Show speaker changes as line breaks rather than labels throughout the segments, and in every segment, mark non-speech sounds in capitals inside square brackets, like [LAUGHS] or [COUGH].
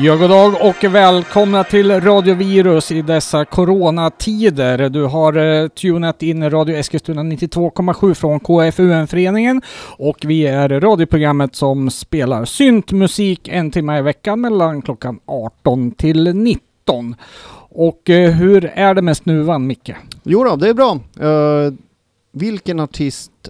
Ja, god dag och välkomna till Radio Virus i dessa coronatider. Du har eh, tunat in Radio Eskilstuna 92,7 från KFUM-föreningen och vi är radioprogrammet som spelar syntmusik en timme i veckan mellan klockan 18 till 19. Och eh, hur är det med snuvan, Micke?
Jo då, det är bra. Eh, vilken artist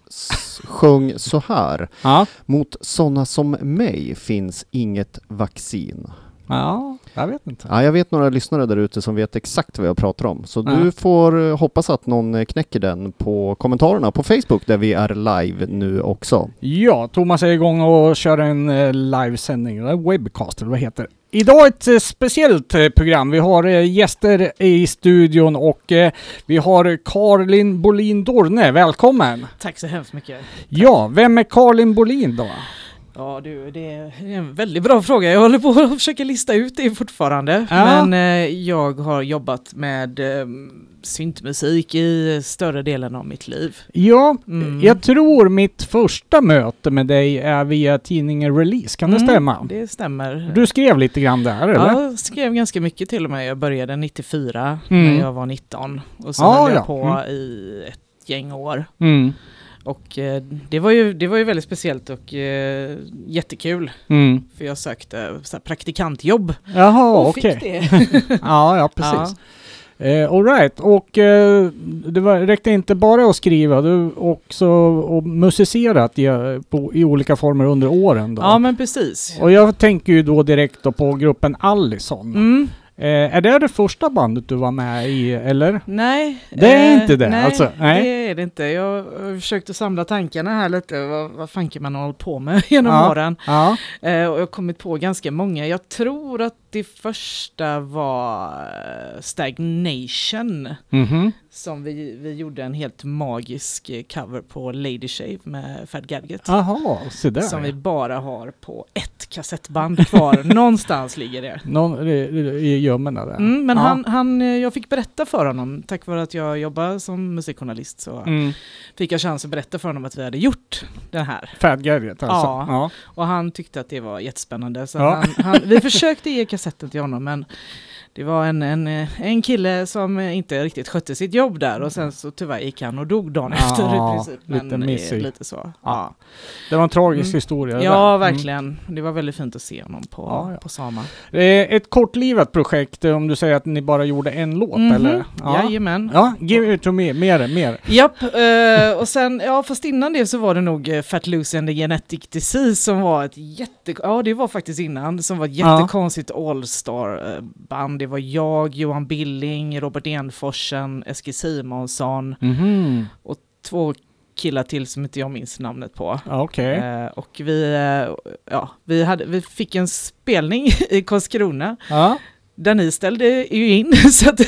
sjöng så här?
Ja,
Mot sådana som mig finns inget vaccin.
Ja jag vet inte.
Ja, jag vet några lyssnare där ute som vet exakt vad jag pratar om. Så
Ja.
du får eh, hoppas att någon eh, knäcker den på kommentarerna på Facebook där vi är live nu också.
Ja, Thomas är igång och kör en eh, livesändning, eller webcast eller vad heter det. Idag ett speciellt program. Vi har gäster i studion och vi har Karlin Bolin Dorne. Välkommen!
Tack så hemskt mycket.
Ja, vem är Karlin Bolin då?
Ja du, det är en väldigt bra fråga. Jag håller på att försöka lista ut det fortfarande.
Ja.
Men eh, jag har jobbat med eh, syntmusik i större delen av mitt liv.
Ja,
Mm.
jag tror mitt första möte med dig är via tidningen Release. Kan det
Mm,
stämma?
Det stämmer.
Du skrev lite grann där, eller?
Ja, jag skrev ganska mycket till och med. Jag började 94
Mm.
när jag var 19 och sen
Ja,
höll jag
ja.
på
Mm.
i ett gäng år. Och eh, det, var ju, det var ju väldigt speciellt och eh, jättekul.
Mm.
För jag sökte så här, praktikantjobb
Jaha,
och
okej.
fick det. [LAUGHS]
Ja, ja precis. Eh, all right. och eh, det var, räckte inte bara att skriva, du också och musicerat i, eh, på, i olika former under åren då.
Ja men precis.
Och jag tänker ju då direkt då på gruppen Allison.
Mm.
Eh, är det det första bandet du var med i, eller?
Nej.
Det är
eh,
inte det,
nej,
alltså? Nej.
det är det inte. Jag har försökt att samla tankarna här lite. Vad, vad fanken man har hållit på med [LAUGHS] genom
Ja.
åren.
Ja.
Eh, och jag har kommit på ganska många. Jag tror att det första var eh, Stagnation.
Mhm.
Som vi, vi gjorde en helt magisk eh, cover på Lady Shave med Fat Gadget.
Jaha, se där.
Som vi bara har på ett kassettband kvar. [LAUGHS] Någonstans ligger det.
Någon, i, gömmorna där.
Mm, men
ja.
han, han, eh, jag fick berätta för honom, tack vare att jag jobbar som musikjournalist så
Mm.
fick jag chans att berätta för honom att vi hade gjort den här.
Fat Gadget alltså.
Ja.
Ja.
Och han tyckte att det var jättespännande. Så
Ja.
han, han, vi försökte ge kassetten till honom men det var en, en, en kille som inte riktigt skötte sitt jobb där och sen så tyvärr gick han och dog dagen
Ja,
efter i princip.
lite
Men, eh,
missig.
lite så.
Ja.
Ja,
Det var en tragisk
Mm.
historia.
ja
där. Mm.
verkligen. Det var väldigt fint att se honom på,
Ja, ja.
på Sama.
Eh, Ett kortlivat projekt eh, om du säger att ni bara gjorde en låt
Mhm.
eller? Ja.
Jajamän.
ja, give it to me, mer, mer.
Japp, och sen, ja fast innan det så var det nog Fat Lucy and the Genetic Disease som var ett jätte, ja det var faktiskt innan, som var ett
Ja.
jättekonstigt All-star eh, band. Det var jag, Johan Billing, Robert Enforsen, Eskil Simonsson
Mhm.
och två killar till som inte jag minns namnet på.
Okej.
Eh, och vi, eh, ja, vi, hade, vi fick en spelning [LAUGHS] i Karlskrona
Ja.
Där ni ställde ju in. [LAUGHS] så att,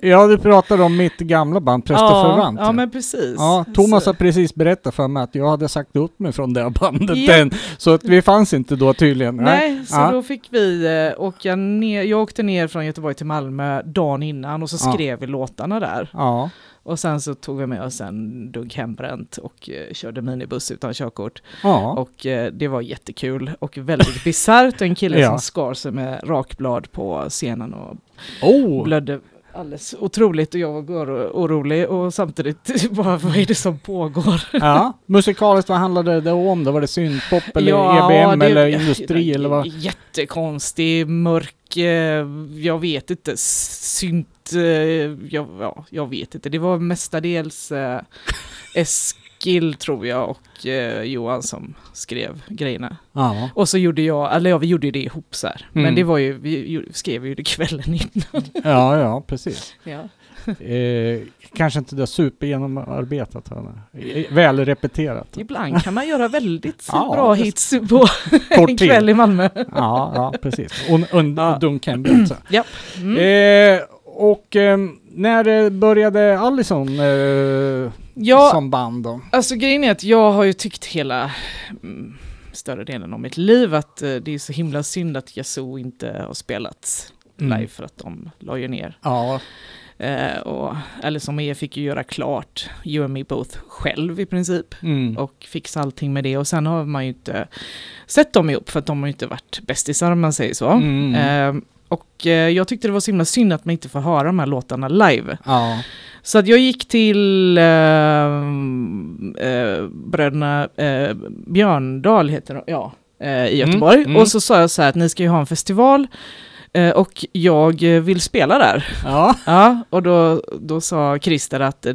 ja, du pratade om mitt gamla band Präst och
ja, ja men precis.
Ja, Thomas
Så-
har precis berättat för mig att jag hade sagt upp mig från det bandet
Ja.
än, så att vi fanns inte då tydligen.
Nej, så
Ja.
då fick vi eh, åka ner, jag åkte ner från Göteborg till Malmö dagen innan och så skrev vi låtarna där.
Ja.
Och sen så tog vi med oss en dugg hembränt och eh, körde minibuss utan körkort.
Ja.
Och eh, det var jättekul och väldigt bisarrt. En kille
Ja.
som skar sig med rakblad på scenen och
Oh!
blödde alldeles otroligt och jag var oro- orolig och samtidigt [LAUGHS] bara vad är det som pågår?
Ja. Musikaliskt, vad handlade det om? då? var det syntpop eller
Ja,
EBM
det-
eller industri eller vad?
Jättekonstig, mörk, eh, jag vet inte, synt, jag, ja, jag vet inte. Det var mestadels eh, Eskil tror jag och eh, Johan som skrev grejerna.
Ja.
Och så gjorde jag, eller ja vi gjorde det ihop så här.
Mm.
Men det var ju, vi ju- skrev ju det kvällen innan. [LAUGHS]
Ja, ja, precis.
Ja.
Eh, kanske inte det supergenomarbetat. Eh, Väl repeterat.
Ibland kan man göra väldigt [LAUGHS]
Ja,
bra hits på [LAUGHS] en kväll i Malmö.
Ja, ja, precis. Och, och,
Ja.
och Beat.
Japp. Mm.
Eh, och eh, när började Allison eh,
Ja,
som band då?
Alltså grejen är att jag har ju tyckt hela mm, större delen av mitt liv att eh, det är så himla synd att Yazoo inte har spelat
Mm.
live för att de la ju ner.
Ja,
Eh, och Alice och fick ju göra klart You and Me Both själv i princip.
Mm.
Och fixa allting med det. Och sen har man ju inte sett dem ihop för att de har ju inte varit bästisar om man säger så.
Mm.
Och eh, jag tyckte det var så himla synd att man inte får höra de här låtarna live.
Ja.
Så att jag gick till eh, eh, bröderna eh, Björndal, heter de, ja, i Göteborg.
Mm, mm.
Och så sa jag så här att ni ska ju ha en festival och jag vill spela där.
Ja.
Ja, och då, då sa Christer att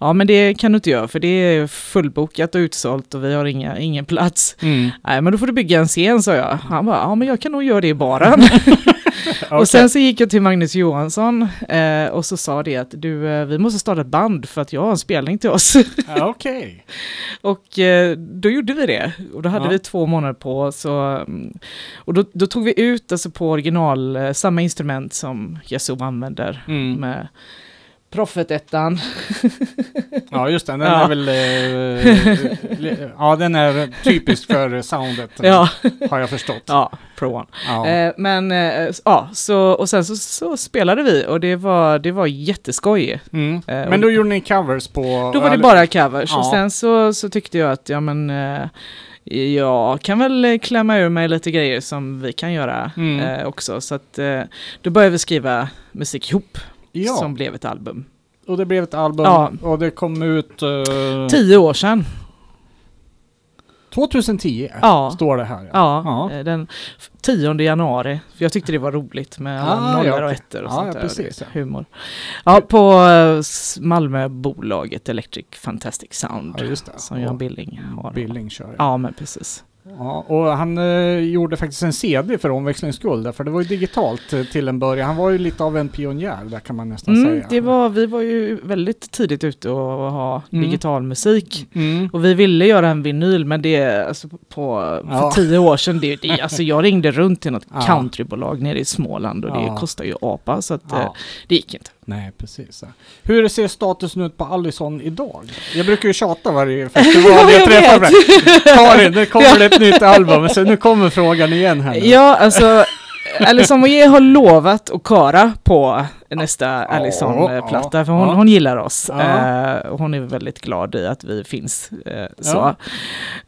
ja men det kan du inte göra för det är fullbokat och utsålt och vi har inga, ingen plats.
Mm.
Nej men då får du bygga en scen sa jag. Han bara, ja men jag kan nog göra det i baren. [LAUGHS]
Okej. [LAUGHS]
Och sen så gick jag till Magnus Johansson eh, och så sa det att du, eh, vi måste starta ett band för att jag har en spelning till oss.
Okej. [LAUGHS]
och eh, då gjorde vi det. Och då hade
Ja.
vi två månader på oss. Och, mm, då, då tog vi ut alltså på original eh, samma instrument som Yazoo använder
Mm.
med Proffet-ettan. [LAUGHS]
Ja, just det. Den
Ja.
är väl... eh, li- ja, den är typisk för soundet.
ja,
Har jag förstått.
ja, Pro One.
Ja.
Eh, men eh, ja, så, och sen så, så spelade vi och det var, det var jätteskoj.
Mm.
eh,
Men då gjorde ni covers på...
Då var det bara covers
Ja.
och sen så, så tyckte jag att ja men eh, jag kan väl eh, klämma ur mig lite grejer som vi kan göra
Mm.
eh, också. Så att eh, då började vi skriva musik ihop
Ja,
som blev ett album.
och det blev ett album
Ja.
och det kom ut... eh,
Tio år sedan.
2010
Ja.
står det här.
Ja,
Ja.
eh, den f- 10 januari. Jag tyckte det var roligt med alla
Ah,
nollor och ettor och sånt där.
precis.
Humor. Ja, på eh, Malmöbolaget Electric Fantastic Sound.
Ja, just det.
Som Jan Billing har.
Billing kör. Ja,
men precis.
Ja, och han eh, gjorde faktiskt en CD för omväxlings skull, därför det var ju digitalt eh, till en början. Han var ju lite av en pionjär, där kan man nästan
Mm,
säga.
det var, vi var ju väldigt tidigt ute och ha
Mm.
digital musik.
Mm.
Och vi ville göra en vinyl, men det, alltså på, för
Ja.
tio år sedan, det, det, alltså jag ringde runt till något [LAUGHS]
Ja.
countrybolag nere i Småland och
Ja.
det kostar ju apa, så att eh, det gick inte.
Nej, precis. Hur ser statusen ut på Allison idag? Jag brukar ju tjata varje festival [LAUGHS] jag,
jag
träffar dig. Karin, nu kommer [LAUGHS] det ett nytt album, så nu kommer frågan igen här. nu.
Ja, alltså, Alison Moyer har lovat att köra på nästa Allison-platta, för hon, hon gillar oss. Eh, hon är väldigt glad i att vi finns. eh, så.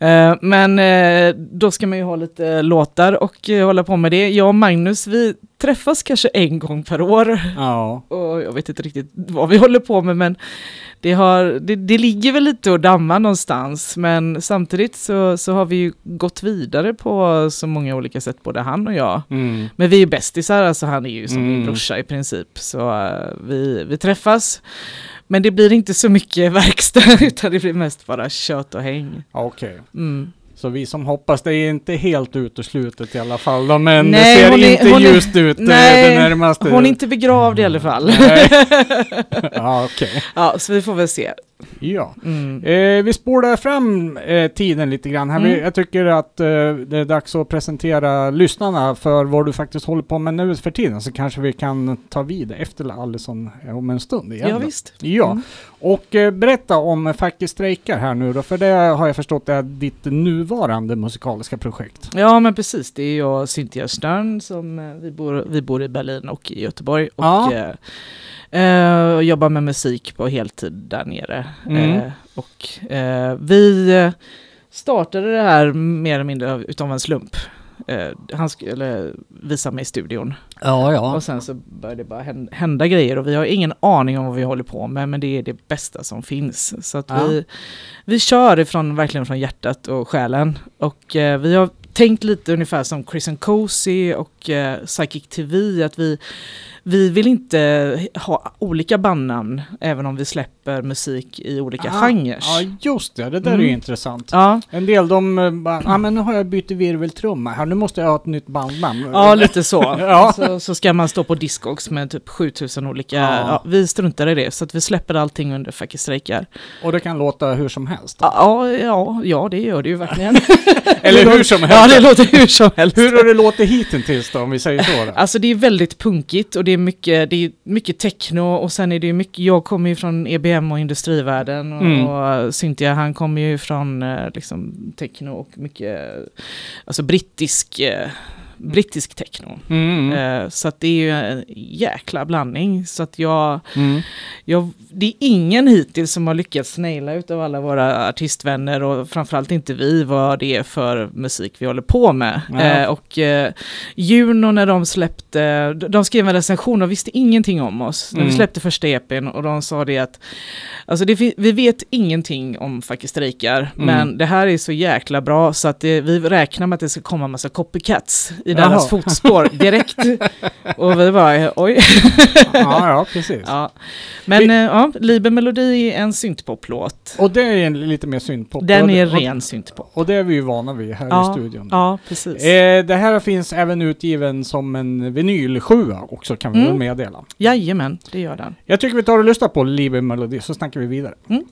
Eh, men eh, då ska man ju ha lite låtar och eh, hålla på med det. Jag och Magnus, vi träffas kanske en gång per år. Och jag vet inte riktigt vad vi håller på med, men det, har, det, det ligger väl lite och dammar någonstans. Men samtidigt så, så har vi ju gått vidare på så många olika sätt, både han och jag.
Mm.
Men vi är bästisar, alltså han är ju som min
Mm.
brorsa i princip. Så eh, vi, vi träffas. Men det blir inte så mycket [LAUGHS] verkstad, utan det blir mest bara kött och häng.
Okej.
Mm.
Så vi som hoppas, det är inte helt uteslutet i alla fall då, men
Nej,
det ser
hon är-
inte
hon är-
ljust ut eh,
Nej,
det närmaste.
Hon är inte begravd i alla fall. [LAUGHS]
Ja, okej.
ja, så vi får väl se.
Ja.
Mm.
Eh, vi spolar fram eh, tiden lite grann här.
Mm.
jag tycker att eh, det är dags att presentera lyssnarna för vad du faktiskt håller på med nu för tiden. Så kanske vi kan ta vid efter Allison eh, om en stund igen.
Ja, visst.
Ja,
Mm.
och eh, berätta om Facket strejkar här nu då, för det har jag förstått är ditt nuvarande musikaliska projekt.
Ja, men precis. Det är jag och Cynthia Stern som eh, vi bor, vi bor i Berlin och i Göteborg. Och
Ja.
Eh, eh, jobbar med musik på heltid där nere.
Mm.
Eh, och eh, vi startade det här mer eller mindre av- utav en slump. Eh, han skulle visa mig studion
Ja, ja.
och sen så började det bara hän- hända grejer och vi har ingen aning om vad vi håller på med men det är det bästa som finns. Så att
Ja.
vi, vi kör ifrån, verkligen från hjärtat och själen och eh, vi har tänkt lite ungefär som Chris and Cozy och eh, Psychic TV att vi, vi vill inte ha olika bandnamn även om vi släpper musik i olika
Ah,
genrer.
Ja, just det. Det där är ju
Mm.
intressant.
Ja,
En del de eh, bara, ah, men nu har jag bytt virveltrumma här, nu måste jag ha ett nytt bandnamn.
ja lite så. [LAUGHS]
Ja.
så. Så ska man stå på Discogs med typ 7000 olika,
Ja.
ja. vi struntar i det så att vi släpper allting under Fucky strejkar.
Och det kan låta hur som helst.
Ja, ja, ja, det gör det ju verkligen. [LAUGHS] [LAUGHS]
Eller hur som helst.
Ja, det låter hur som [LAUGHS] helst.
Hur har det låtit hittills då, om vi säger så? Då? [LAUGHS]
Alltså det är väldigt punkigt och det är mycket, det är mycket techno och sen är det mycket, jag kommer ju från EBM och industrivärlden och,
Mm.
och Cynthia han kommer ju från eh, liksom techno och mycket, alltså brittisk, eh,
brittisk techno.
Mm.
Eh, så att det är ju en jäkla blandning. Så att jag,
Mm.
jag, det är ingen hittills som har lyckats naila utav alla våra artistvänner och framförallt inte vi vad det är för musik vi håller på med. Eh, och eh, Juno när de släppte, de skrev en recension och visste ingenting om oss. När
Mm.
vi släppte första EPn och de sa det att Alltså det, vi vet ingenting om Fucky strejkar,
Mm.
men det här är så jäkla bra så att det, vi räknar med att det ska komma en massa copycats i
Jaha.
deras fotspår direkt. [LAUGHS] och vi bara, oj.
ja, ja, precis.
Ja. Men eh, ja, Liber Melodi är en syntpoplåt.
Och det är en lite mer syntpop.
Den är
och-
ren syntpop.
Och det är vi ju vana vid här
Ja,
i studion.
Ja, precis.
Eh, det här finns även utgiven som en vinylsjua också kan vi
Mm.
väl meddela.
Jajamän, det gör den.
Jag tycker vi tar och lyssnar på Liebe Melody så snackar vi vidare.
Mm.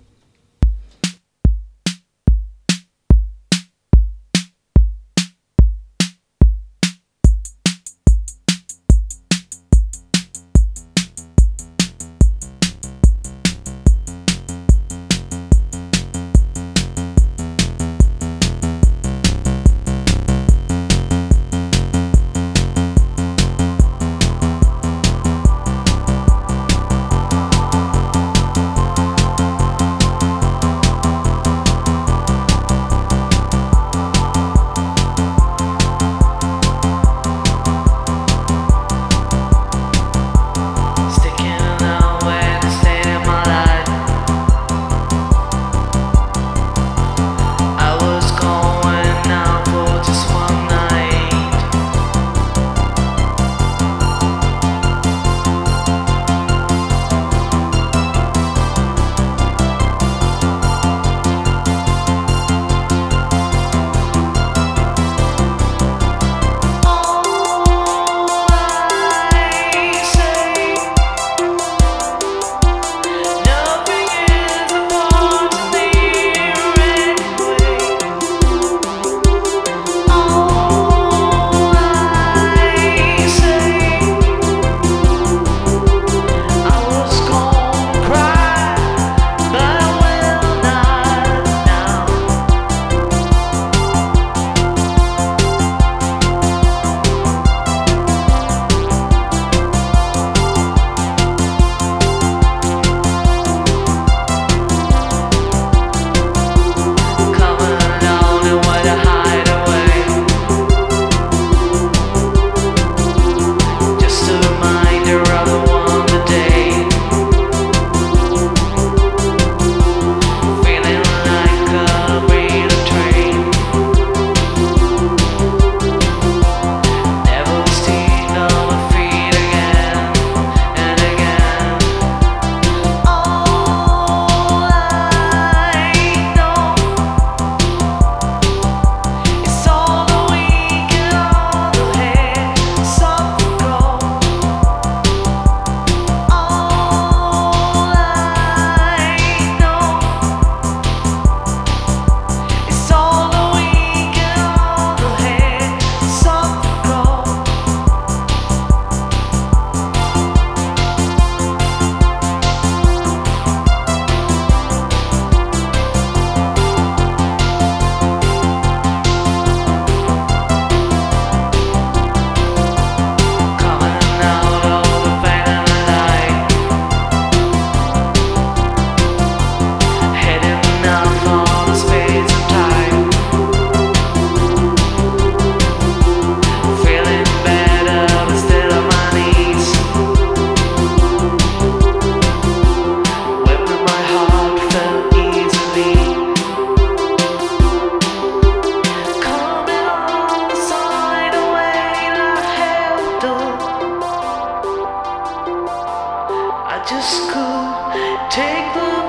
I just could take the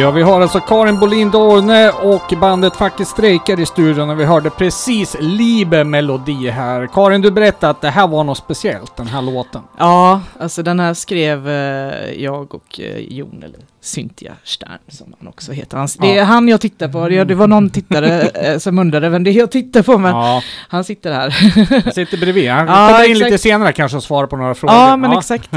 Ja, vi har alltså Karin Bolin Dorne och bandet Facket Strejkar i studion och vi hörde precis Liebe melodi här. Karin, du berättade att det här var något speciellt, den här låten.
Ja, alltså den här skrev eh, jag och eh, Jon, eller Cynthia Stern som han också heter. Han, det är
Ja.
han jag tittar på. Det, det var någon tittare eh, som undrade vem det är jag tittar på, men
Ja,
han sitter här.
jag sitter bredvid. Han [LAUGHS]
Ja,
kommer in
exakt.
lite senare kanske och svarar på några frågor.
Ja, men exakt. [LAUGHS]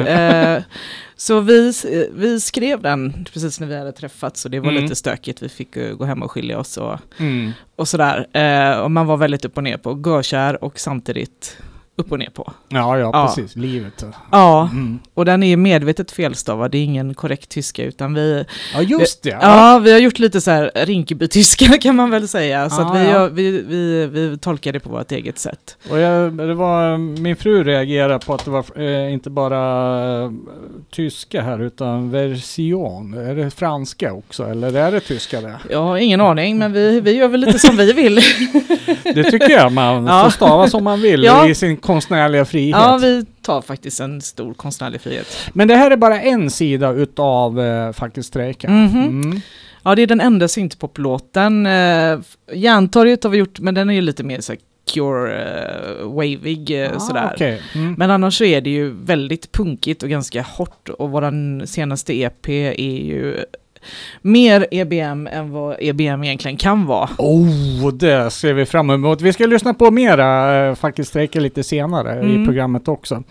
Eh, så vi, vi skrev den precis när vi hade träffats och det var
Mm.
lite stökigt. Vi fick eh, gå hem och skilja oss och,
Mm.
och sådär. Eh, och man var väldigt upp och ner på, görkär och samtidigt upp och ner på.
Ja, ja,
Ja.
precis. Livet.
Ja,
Mm.
och den är medvetet felstavad. Det är ingen korrekt tyska utan vi,
Ja, just det.
Ja, vi har gjort lite så här Rinkeby-tyska [LAUGHS] kan man väl säga. Så
Ah,
att vi,
ja.
gör- vi, vi, vi tolkar det på vårt eget sätt.
Och jag, det var, min fru reagerade på att det var eh, inte bara eh, tyska här utan version. Är det franska också eller är det tyska det?
Jag har ingen aning, men vi, vi gör väl lite som vi vill. [LAUGHS]
Det tycker jag man [LAUGHS]
Ja.
får stava som man vill
Ja.
i sin konstnärliga frihet.
Ja, vi tar faktiskt en stor konstnärlig frihet.
Men det här är bara en sida utav eh, faktiskt strejka.
Mhm.
Mm.
Ja, det är den enda syntpoplåten. Eh, Järntorget har vi gjort, men den är ju lite mer så här cure, eh, wavig eh,
Ah,
sådär.
okej. Mm.
Men annars så är det ju väldigt punkigt och ganska hårt och våran senaste EP är ju mer EBM än vad EBM egentligen kan vara.
Oh, det ser vi fram emot. Vi ska lyssna på mera eh, faktiskt strejka lite senare i
Mm.
programmet också.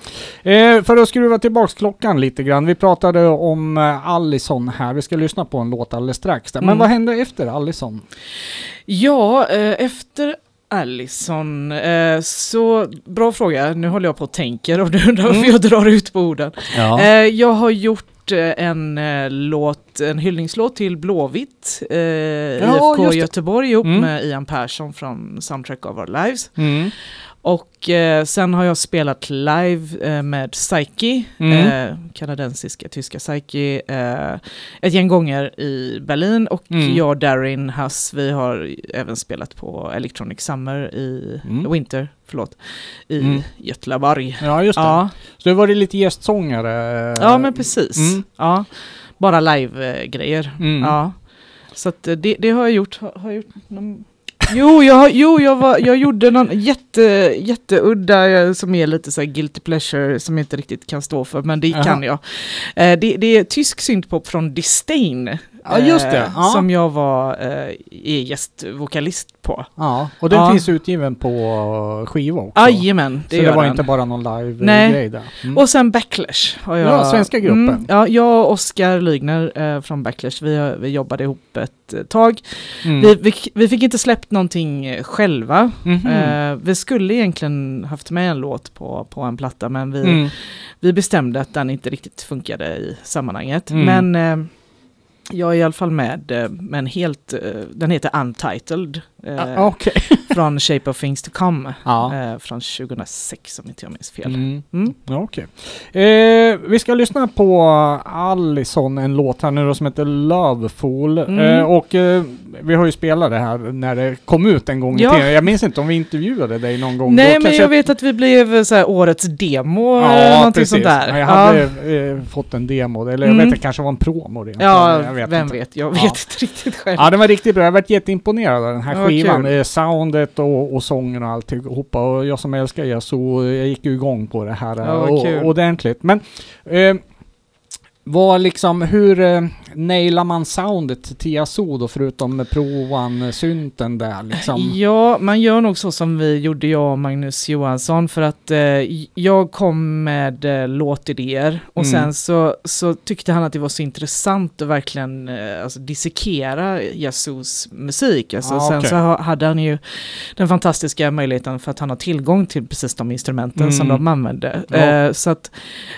Eh, för att skruva tillbaks klockan lite grann. Vi pratade om eh, Allison här. Vi ska lyssna på en låt alldeles strax. Där. Men
Mm.
vad hände efter Allison?
Ja, eh, efter Allison, eh, så bra fråga. Nu håller jag på och tänker och [LAUGHS] du undrar varför
Mm.
jag drar ut på orden.
Ja.
Eh, jag har gjort eh, en eh, låt, en hyllningslåt till Blåvitt, eh, IFK
just det.
Göteborg ihop
Mm.
med Ian Persson från Soundtrack of Our Lives.
Mm.
Och eh, sen har jag spelat live eh, med Psyche,
Mm.
eh, kanadensiska, tyska Psyche, eh, ett gäng gånger i Berlin. Och
Mm.
jag och Darin Huss, vi har även spelat på Electronic Summer i
Mm.
Winter, förlåt, i
Mm.
Göteborg.
ja, just det.
Ja,
Så det var det lite gästsångare?
ja, men precis.
Mm.
Ja, bara live-grejer.
Mm.
Ja. Så att eh, det, det har jag gjort. Har, har jag gjort någon... Jo, jag, jo jag, var, jag gjorde någon jätte, jätteudda eh, som är lite så här guilty pleasure som jag inte riktigt kan stå för, men det
Aha.
kan jag. Eh, det, det är tysk syntpop från Disdain.
Ja, just det.
eh,
Ja.
Som jag var eh, gästvokalist på.
Ja, och den
Ja.
finns utgiven på skiva också.
Jajamän, det
Så det var
den.
inte bara någon live-grej där. Mm.
Och sen Backlash. Jag,
Ja, svenska gruppen.
ja, jag och Oskar Lygner eh, från Backlash, vi, vi jobbade ihop ett eh, tag.
Mm.
Vi, vi, vi fick inte släppt någonting själva.
Mhm.
Eh, vi skulle egentligen haft med en låt på, på en platta, men vi,
Mm.
vi bestämde att den inte riktigt funkade i sammanhanget.
Mm.
Men eh, jag är i alla fall med, eh, med en helt, eh, den heter Untitled, eh,
Ah, Okej. [LAUGHS]
från Shape of Things to Come,
Ja.
eh, från 2006 om inte jag minns fel.
Mm.
Mm.
Ja, Okej. Eh, vi ska lyssna på Allison, en låt här nu då som heter Loveful.
Mm.
Eh, och eh, vi har ju spelat det här när det kom ut en gång i
Ja.
tiden. Jag minns inte om vi intervjuade dig någon gång.
Nej,
Då
men jag vet att vi blev så här, årets demo,
Ja,
eller någonting
precis.
sånt där.
Jag
Ja.
hade eh, fått en demo, eller jag
Mm.
vet inte, det kanske var en promo. rent av.
Ja,
jag vet
vem
inte.
vet? Jag
Ja.
vet inte riktigt själv.
Ja, den var riktigt bra. Jag varit jätteimponerad av den här
Ja,
skivan.
kul.
Eh, soundet och, och sången och alltihopa. Och jag som älskar Yazoo, jag gick ju igång på det här
Ja,
och, ordentligt. Men eh, vad liksom, hur eh, nailar man soundet till Yazoo då förutom Provan-synten där liksom? [LAUGHS]
Ja, man gör nog så som vi gjorde jag och Magnus Johansson för att eh, jag kom med eh, låtidéer och
Mm.
sen så, så tyckte han att det var så intressant att verkligen eh, alltså, dissekera Yazoos musik. Alltså,
Ah,
sen
okej.
så ha- hade han ju den fantastiska möjligheten för att han har tillgång till precis de instrumenten som
Mm.
de använde.
Ja.
Eh, så att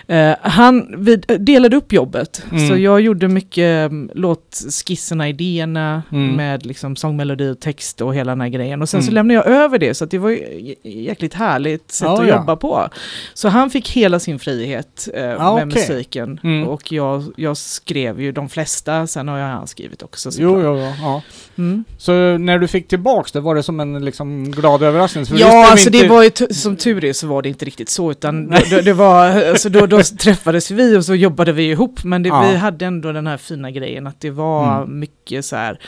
eh, han, vi delade upp jobbet.
Mm.
Så jag gjorde mycket um, låtskisserna, idéerna
Mm.
med liksom sångmelodi och text och hela den här grejen. Och sen så
Mm.
lämnade jag över det så att det var ju jäkligt härligt sätt
Ja,
att
ja.
jobba på. Så han fick hela sin frihet eh,
Ja,
med
okej.
musiken.
Mm.
Och jag, jag skrev ju de flesta, sen har jag han skrivit också.
Jo,
såklart.
jo, jo, ja.
Mm.
Så när du fick tillbaks det, var det som en liksom glad överraskning? För
Ja, alltså
inte-
det var ju som tur är så var det inte riktigt så utan det, det var, alltså då, då träffades vi och så jobbade vi ihop
ihop men det,
Ja.
vi hade ändå den här fina grejen att det var
Mm.
mycket så här,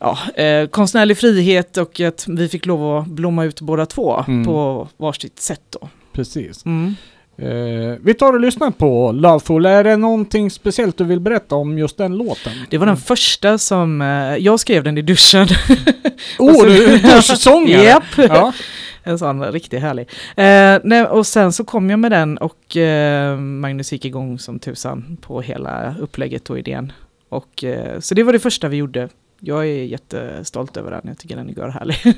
ja, eh, konstnärlig frihet och att vi fick lov att blomma ut båda två
Mm.
på varsitt sätt då.
Precis.
Mm.
Eh, vi tar och lyssnar på Loveful. Är det någonting speciellt du vill berätta om just den låten?
Det var den första som, eh, jag skrev den i duschen.
Oh, du är [LAUGHS] duschsångare! [LAUGHS]
Japp!
Ja.
En sån riktigt härlig. Eh, nej, och sen så kom jag med den och eh, Magnus gick igång som tusan på hela upplägget och idén. Och, eh, så det var det första vi gjorde. Jag är jättestolt över den, jag tycker den är görhärlig. [LAUGHS]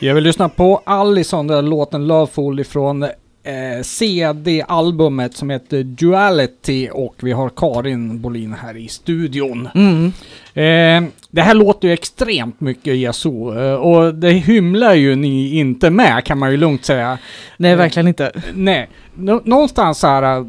Jag vill lyssna på Allison, den där låten Loveful ifrån eh, CD-albumet som heter Duality och vi har Karin Bolin här i studion.
Mm.
Eh, det här låter ju extremt mycket Yazoo eh, och det hymlar ju ni inte med kan man ju lugnt säga.
Nej, verkligen inte.
Nej, nå- någonstans så här. eh,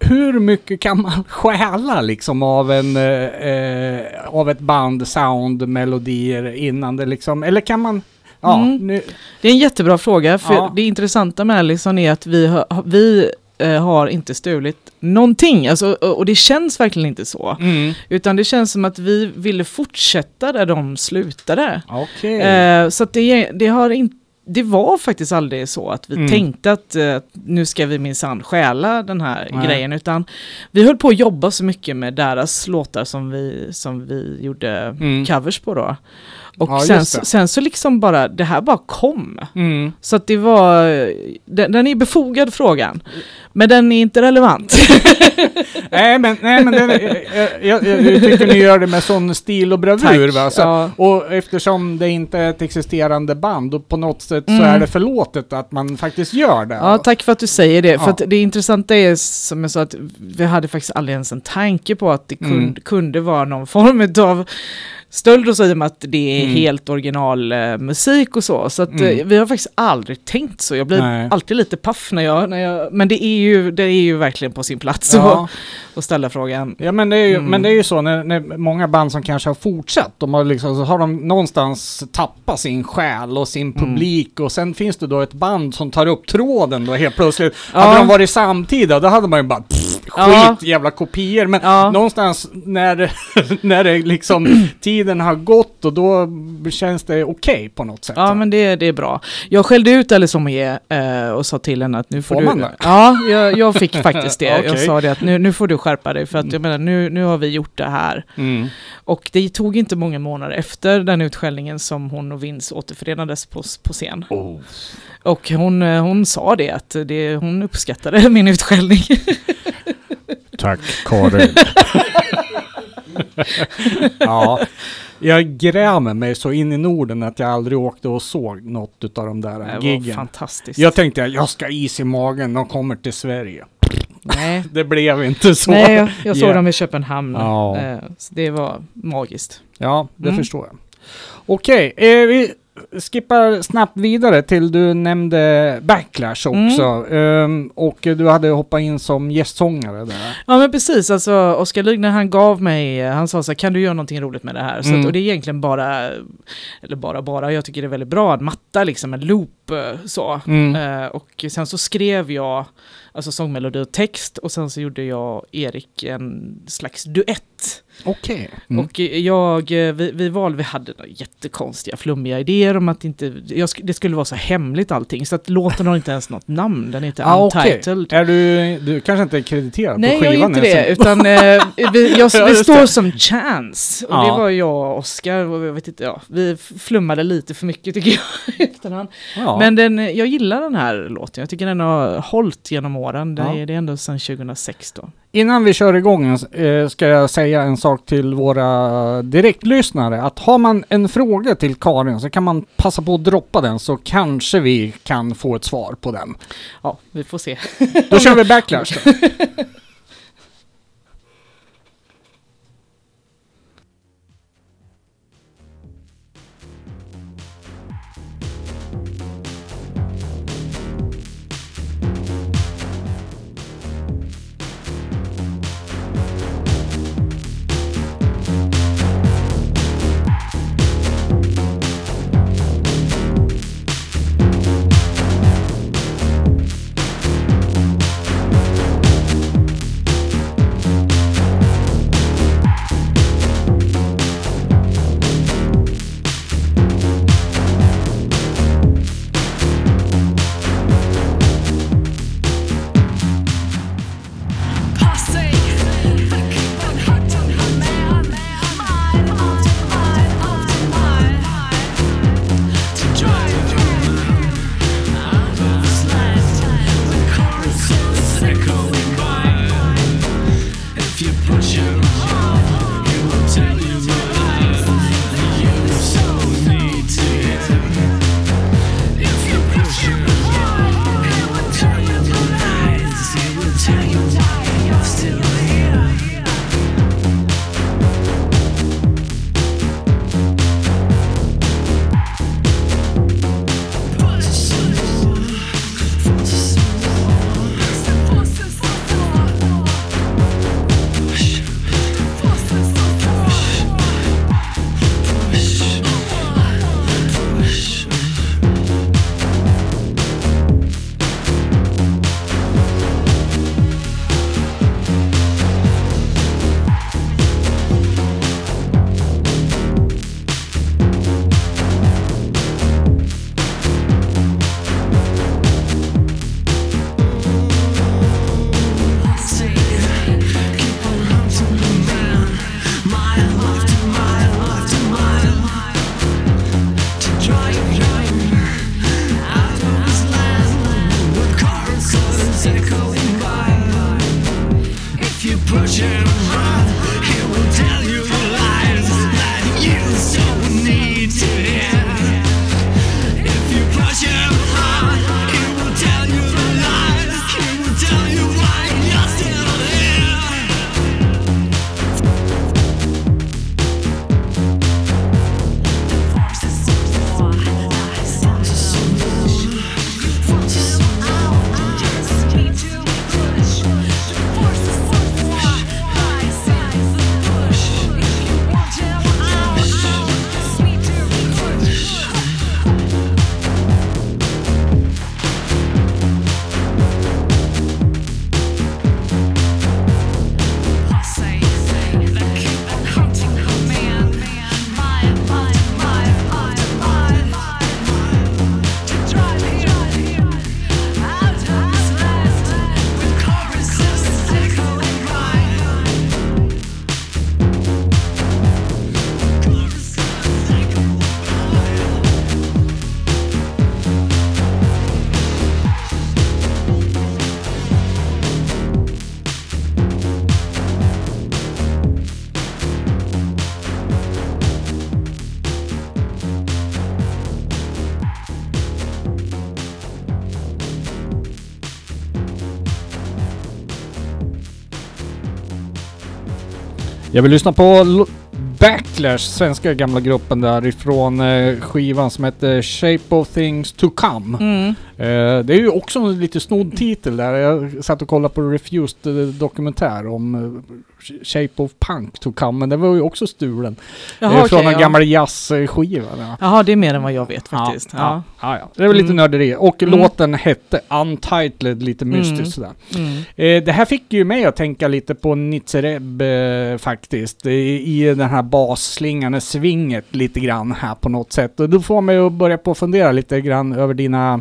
Hur mycket kan man [LAUGHS] stjäla liksom av en eh, eh, av ett band, sound, melodier innan det liksom, eller kan man Ja,
Mm.
nu,
Det är en jättebra fråga, för
Ja.
det intressanta med Allison är att vi, har- vi eh, har inte stulit någonting, alltså, och det känns verkligen inte så.
mm.
Utan det känns som att vi ville fortsätta där de slutade.
Okej.
Eh, så det, det har inte det var faktiskt aldrig så att vi
Mm.
tänkte att eh, nu ska vi minsann stjäla den här
Nej.
grejen, utan vi höll på att jobba så mycket med deras låtar som vi, som vi gjorde
Mm.
covers på då.
Och
Ja,
sen, så- sen så liksom bara, det här bara kom.
Mm.
Så att det var, den, den är befogad frågan. Men den är inte relevant. [LAUGHS]
Nej men, nej, men det, jag, jag, jag tycker ni gör det med sån stil och bravur. Va? Så,
Ja.
Och eftersom det inte är ett existerande band och på något sätt så
Mm.
är det förlåtet att man faktiskt gör det.
Ja, tack för att du säger det. För att det intressanta är som jag sa att vi hade faktiskt aldrig ens en tanke på att det kunde,
Mm.
kunde vara någon form av stöld och så i och med att det är
Mm.
helt original eh, och så. Så att
Mm.
eh, vi har faktiskt aldrig tänkt så. Jag blir
Nej.
alltid lite paff när jag, när jag men det är ju, det är ju verkligen på sin plats
Ja.
att, att ställa frågan.
Ja men det är ju,
Mm.
men det är ju så när, när många band som kanske har fortsatt, de har liksom, så har de någonstans tappat sin själ och sin
Mm.
publik och sen finns det då ett band som tar upp tråden då helt plötsligt.
Ja.
Hade de varit samtida då hade man ju bara pff, skit,
Ja.
jävla kopior. Men
Ja.
någonstans när, [LAUGHS] när det liksom [CLEARS THROAT] tiden har gått och då känns det okej på något sätt.
Ja men det, det är bra. Jag skällde ut Alice Omier eh, och sa till henne att nu får,
Får
du...
man det?
Ja, jag, jag fick [LAUGHS] faktiskt det. Jag
Okej.
sa det att nu, nu får du skärpa dig för att jag menar nu, nu har vi gjort det här.
Mm.
Och det tog inte många månader efter den utskällningen som hon och Vince återförenades på, på scen.
Oh.
Och hon, eh, hon sa det att det, hon uppskattade [LAUGHS] min utskällning.
Tack Karin. [LAUGHS] ja, jag grämer mig så in i Norden att jag aldrig åkte och såg något utav de där
Det var
giggen.
fantastiskt.
Jag tänkte jag ska is i magen, de kommer till Sverige.
Nej, [LAUGHS]
Det blev inte så.
Nej jag, jag såg
Yeah.
dem i Köpenhamn.
Ja.
Eh, så det var magiskt.
Ja, det
Mm.
förstår jag. Okej, eh, vi skippar snabbt vidare till du nämnde Backlash också. Ehm, och du hade hoppat in som gästsångare där.
Ja men precis, alltså Oskar Lygner han gav mig, han sa så här, kan du göra någonting roligt med det här? Så
Mm.
att, och det är egentligen bara, eller bara bara, jag tycker det är väldigt bra, en matta liksom, en loop eh, så.
Mm.
Eh, och sen så skrev jag, alltså sångmelodi och text, och sen så gjorde jag Erik en slags duett.
Okej. Mm.
Och jag, eh, vi, vi valde, vi hade några jättekonstiga, flummiga idéer om att inte, jag, det skulle vara så hemligt allting, så att låten har inte ens något namn, den heter [LAUGHS]
Ah.
Untitled.
Är du, du kanske inte är krediterad
Nej,
på
jag är
skivan?
inte det, utan eh, vi, jag, [LAUGHS]
Ja,
vi står
det.
som Chance. Och
Ja.
det var jag och Oscar, och jag vet inte, ja, vi flummade lite för mycket tycker jag [LAUGHS] efterhand.
Ja.
Men den, jag gillar den här låten, jag tycker den har hållit genom åren, det,
Ja.
är, det är ändå sedan 2016.
Innan vi kör igång eh, ska jag säga en sak till våra direktlyssnare. Att har man en fråga till Karin så kan man passa på att droppa den så kanske vi kan få ett svar på den.
Ja, vi får se.
Då kör vi backlash då. [LAUGHS] Jag vill lyssna på L- Backlash, svenska gamla gruppen därifrån eh, skivan som heter Shape of Things to Come.
Mm.
Eh, det är ju också en lite snodd titel där. Jag satt och kollade på Refused dokumentär om eh, Shape of Punk to Come, men den var ju också stulen.
Jaha,
eh, från
okej,
en
ja.
gammal jazzskiva. Ja.
Jaha, det är mer än vad jag vet faktiskt.
Ja,
Ja.
ja. Det var lite
Mm.
nörderi. Och
Mm.
låten hette Untitled, lite mystiskt
Mm.
sådär.
Mm.
Eh, det här fick ju mig att tänka lite på Nitzereb eh, faktiskt. I, I den här basslingande svinget lite grann här på något sätt. Och då får man ju börja på att fundera lite grann över dina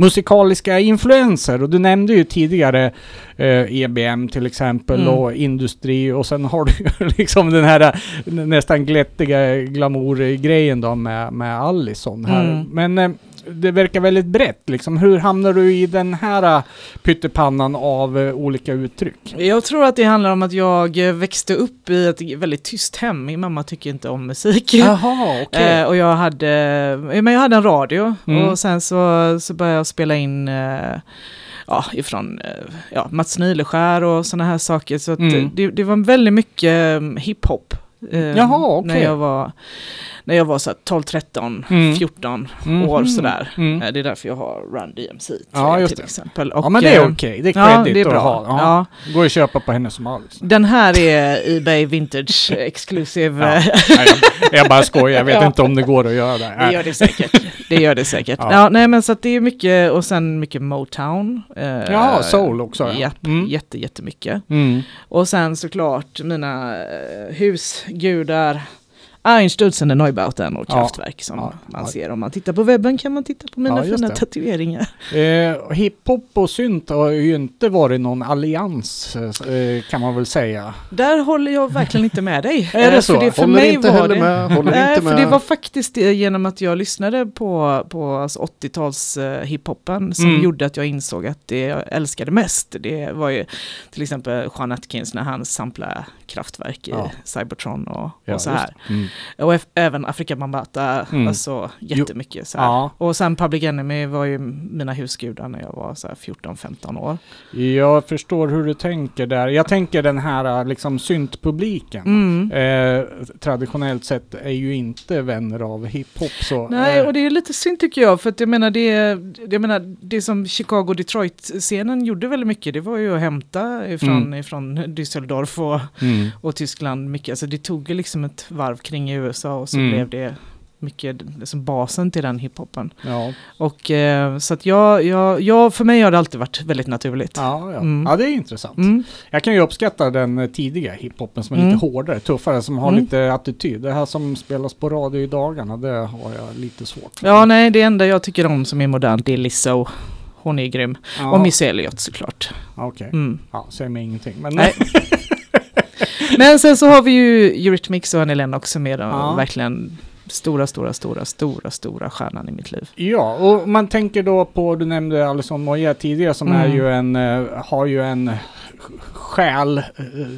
musikaliska influenser. Och du nämnde ju tidigare eh, EBM till exempel
Mm.
och industri och sen har du ju [LAUGHS] liksom den här eh, nästan glättiga glamour-grejen då med, med Allison här.
Mm.
Men eh, det verkar väldigt brett liksom. Hur hamnar du i den här eh, pyttipannan av eh, olika uttryck?
Jag tror att det handlar om att jag eh, växte upp i ett väldigt tyst hem. Min mamma tycker inte om musik.
Jaha, [LAUGHS] okej.
Eh, och jag hade, men jag hade en radio
Mm.
och sen så, så började jag spela in eh, ja, ifrån ja, Mats Nileskär och sådana här saker. Så
Mm.
det, det var väldigt mycket hiphop. eh,
Jaha, okej.
När jag var, när jag var så här 12, 13,
Mm.
14
Mhm.
år sådär.
Mm.
Eh, Det är därför jag har Run DMC
Ja, just
till
det.
exempel.
ja
Och,
men det är
eh,
okej, det är
Ja,
credit
det är
att
bra.
ha.
Ja.
Går att köpa på henne som Alice.
Den här är Ebay Vintage [LAUGHS] Exclusive.
Ja. [LAUGHS] jag, jag bara skojar, jag vet
Ja.
inte om det går att göra det.
Det gör det säkert. Det gör det säkert.
Ja.
ja. nej men så att det är mycket, och sen mycket Motown. Eh,
Ja, soul också, ja.
Japp,
Mm.
jätte, jättemycket.
Mm.
Och sen såklart mina eh, husgudar. Einstürzen och Neubauten och
Ja.
Kraftwerk som
Ja.
man
Ja.
ser. Om man tittar på webben kan man titta på mina
Ja,
fina
det.
tatueringar.
Eh, hiphop och synt har ju inte varit någon allians eh, kan man väl säga.
Där håller jag verkligen inte med dig. [LAUGHS]
Är det
Eh,
så?
För, det, för
Håller
mig
inte
var
heller
det...
med, håller
Nej,
inte
för
med.
det var faktiskt det genom att jag lyssnade på, på alltså 80-tals eh, hiphopen som
Mm.
gjorde att jag insåg att det jag älskade mest, det var ju till exempel Sean Atkins när han samplade kraftverk i
Ja.
Cybertron och,
Ja,
och så här.
det. Mm.
Och även Afrika Bambata,
Mm.
alltså jättemycket så.
Ja.
Och sen Public Enemy var ju mina husgudar när jag var så här 14-15 år.
Jag förstår hur du tänker där. Jag tänker den här liksom syntpubliken.
Mm.
Eh, traditionellt sett är ju inte vänner av hiphop så...
Nej,
eh,
och det är lite synd tycker jag, för att jag menar det, jag menar, det som Chicago-Detroit-scenen gjorde väldigt mycket, det var ju att hämta ifrån,
Mm.
ifrån Düsseldorf och,
mm.
och Tyskland mycket. Alltså det tog ju liksom ett varv kring i USA och så
Mm.
blev det mycket liksom basen till den hiphopen.
Ja.
Och eh, så att jag, jag, jag, för mig har det alltid varit väldigt naturligt.
Ja, ja.
Mm.
ja, det är intressant.
Mm.
Jag kan ju uppskatta den eh, tidiga hiphopen som är
Mm.
lite hårdare, tuffare, som har
Mm.
lite attityd. Det här som spelas på radio i dagarna, det har jag lite svårt för.
Ja, nej, det enda jag tycker om som är modernt, det är Lizzo. Hon är grym.
Ja,
Och Missy Elliott såklart.
Okej,
Mm.
ja, säger mig ingenting. Men
Nej. [LAUGHS] Men sen så har vi ju Eurythmics och Annie Lennox som är
Ja.
verkligen stora, stora, stora, stora, stora stjärnan i mitt liv.
Ja, och man tänker då på, du nämnde Alison Moya tidigare som
Mm.
är ju en, eh, har ju en själ, eh,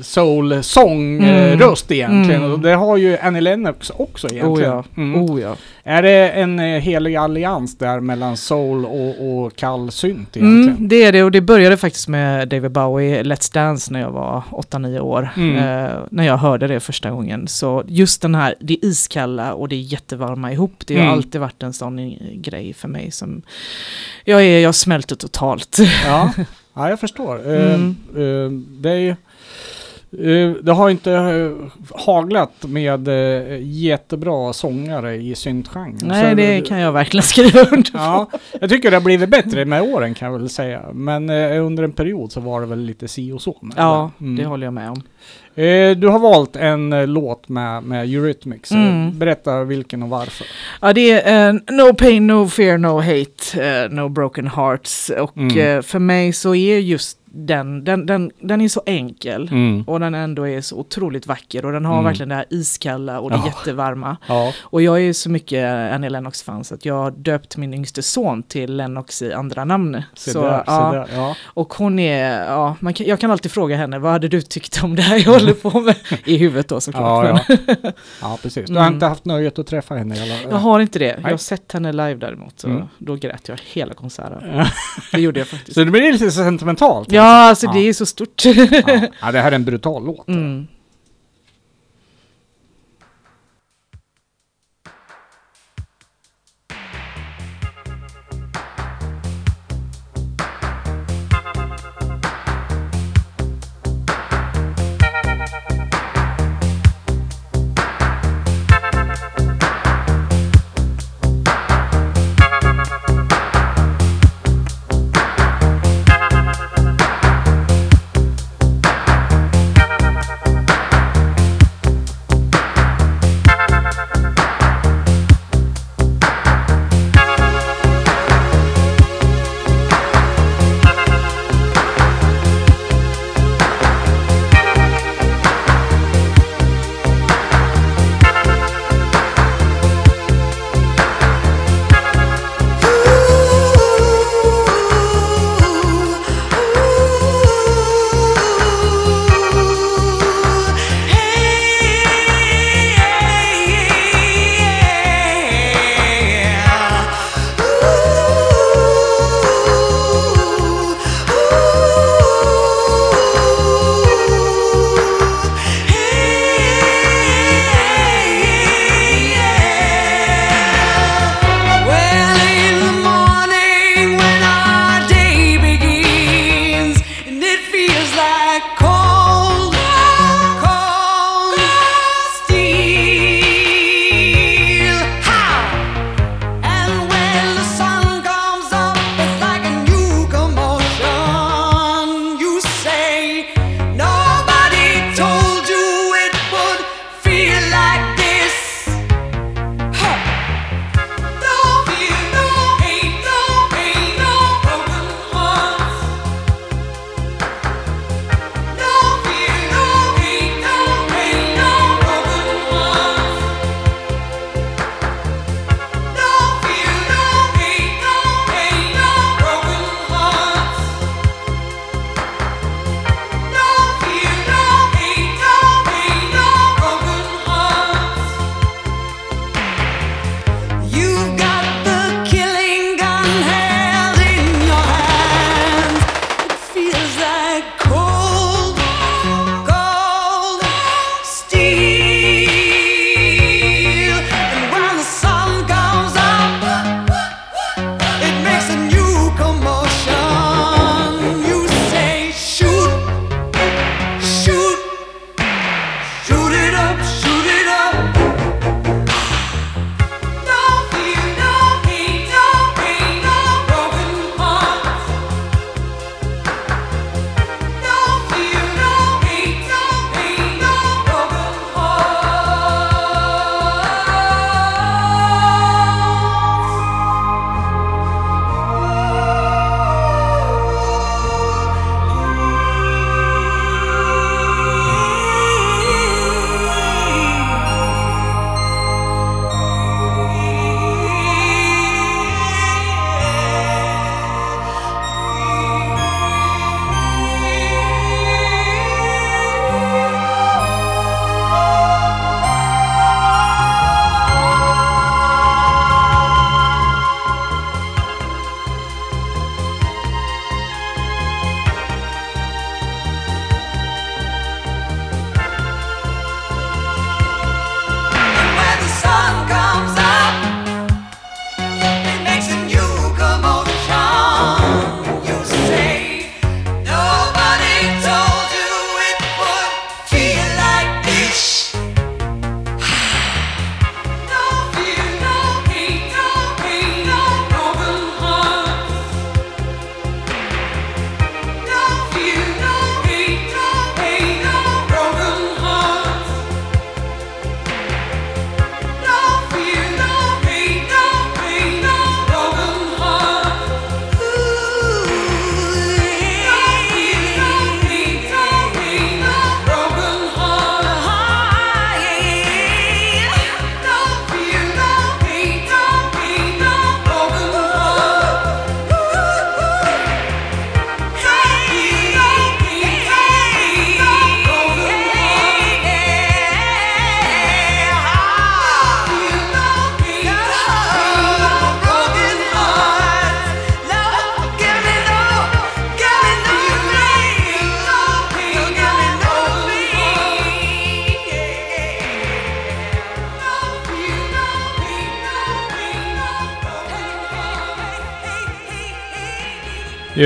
soul, sång,
Mm.
röst egentligen.
Mm.
Och det har ju Annie Lennox också egentligen.
Oh ja.
Mm.
Oh ja.
Är det en eh, helig allians där mellan soul och, och kall synt egentligen?
Mm, det är det och det började faktiskt med David Bowie, Let's Dance när jag var 8-9 år.
Mm.
Eh, när jag hörde det första gången. Så just den här, det iskalla och det jättevarma ihop. Det har
Mm.
alltid varit en sån grej för mig som jag är, jag smälter totalt.
Ja, [LAUGHS] ja jag förstår. Eh,
Mm.
eh, det är Det har inte eh, haglat med eh, jättebra sångare i syntgenren.
Nej, det kan jag verkligen skriva under på.
Ja, jag tycker det har blivit bättre med åren kan jag väl säga. Men eh, under en period så var det väl lite si och så.
Ja,
det. Mm.
det håller jag med om.
Eh, du har valt en eh, låt med, med Eurythmics. Eh,
Mm.
Berätta vilken och varför.
Ja, det är eh, No Pain, No Fear, No Hate, eh, No Broken Hearts. Och
Mm.
eh, för mig så är just den, den, den, den är så enkel.
Mm.
Och den ändå är så otroligt vacker och den har
Mm.
verkligen det här iskalla och det
Ja.
jättevarma.
Ja.
Och jag är ju så mycket Annie Lennox-fan så att jag har döpt min yngste son till Lennox i andra namn.
Se
så,
där,
ja.
där. Ja.
Och hon är, ja, man kan, jag kan alltid fråga henne, vad hade du tyckt om det här jag håller på med? I huvudet då såklart.
Ja, ja. [LAUGHS] ja, precis. Du har
Mm.
inte haft nöjet att träffa henne? Eller?
Jag har inte det. Jag har sett henne live däremot. Så
Mm.
Då grät jag hela konserten. [LAUGHS] Det gjorde jag faktiskt.
Så det blir lite sentimentalt?
Ja, alltså
Ja.
det är så stort.
Ja. [LAUGHS] ja, det här är en brutal låt.
Mm.